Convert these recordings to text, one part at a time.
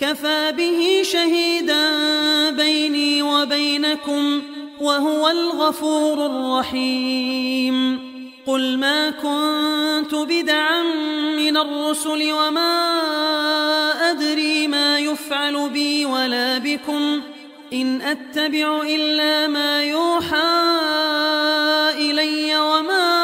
كفى به شهيدا بيني وبينكم وهو الغفور الرحيم. قل ما كنت بدعا من الرسل وما أدري ما يفعل بي ولا بكم. إن أتبع إلا ما يوحى إلي وما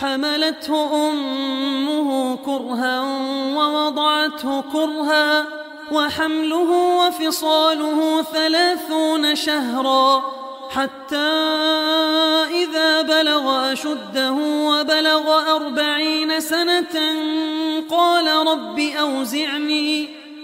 حملته أمه كرها ووضعته كرها وحمله وفصاله ثلاثون شهرا حتى إذا بلغ أشده وبلغ أربعين سنة قال رب أوزعني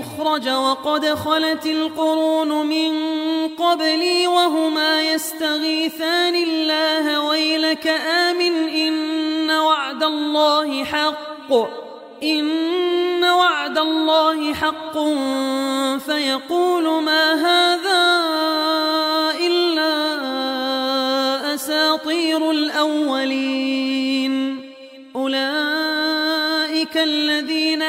أن أخرج وقد خلت القرون من قبلي وهما يستغيثان الله ويلك آمن إن وعد الله حق إن وعد الله حق. فيقول ما هذا إلا أساطير الأولين. أولئك الذين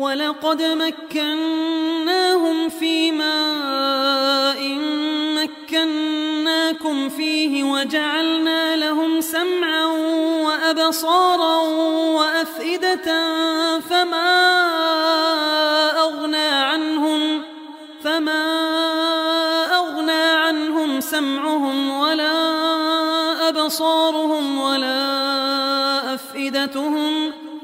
ولقد مكناهم في ماء مكناكم فيه وجعلنا لهم سمعا وأبصارا وأفئدة فما أغنى عنهم فما أغنى عنهم سمعهم ولا أبصارهم ولا أفئدتهم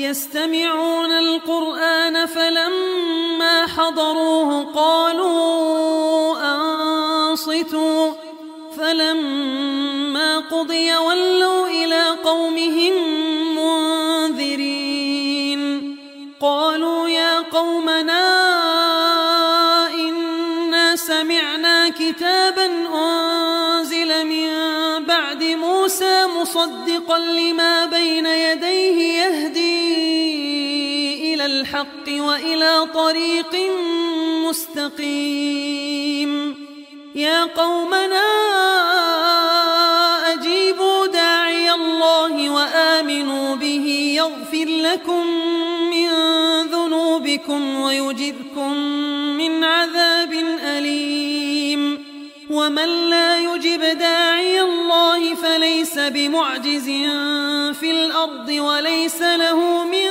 يستمعون القرآن فلما حضروه قالوا أنصتوا فلما قضي ولوا إلى قومهم منذرين قالوا يا قومنا إنا سمعنا كتابا أنزل من بعد موسى مصدقا لما بين يديه الحق وإلى طريق مستقيم. يا قومنا أجيبوا داعي الله وآمنوا به. يغفر لكم من ذنوبكم ويجركم من عذاب أليم. ومن لا يجب داعي الله فليس بمعجز في الأرض وليس له من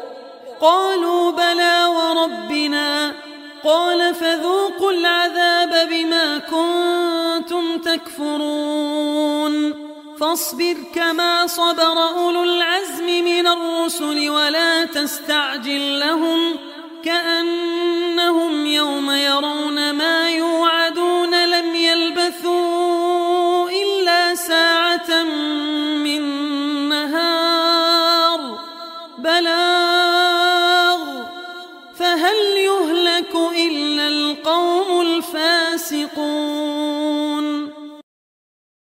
قالوا بلى وربنا. قال فذوقوا العذاب بما كنتم تكفرون. فاصبر كما صبر أولو العزم من الرسل ولا تستعجل لهم. كأن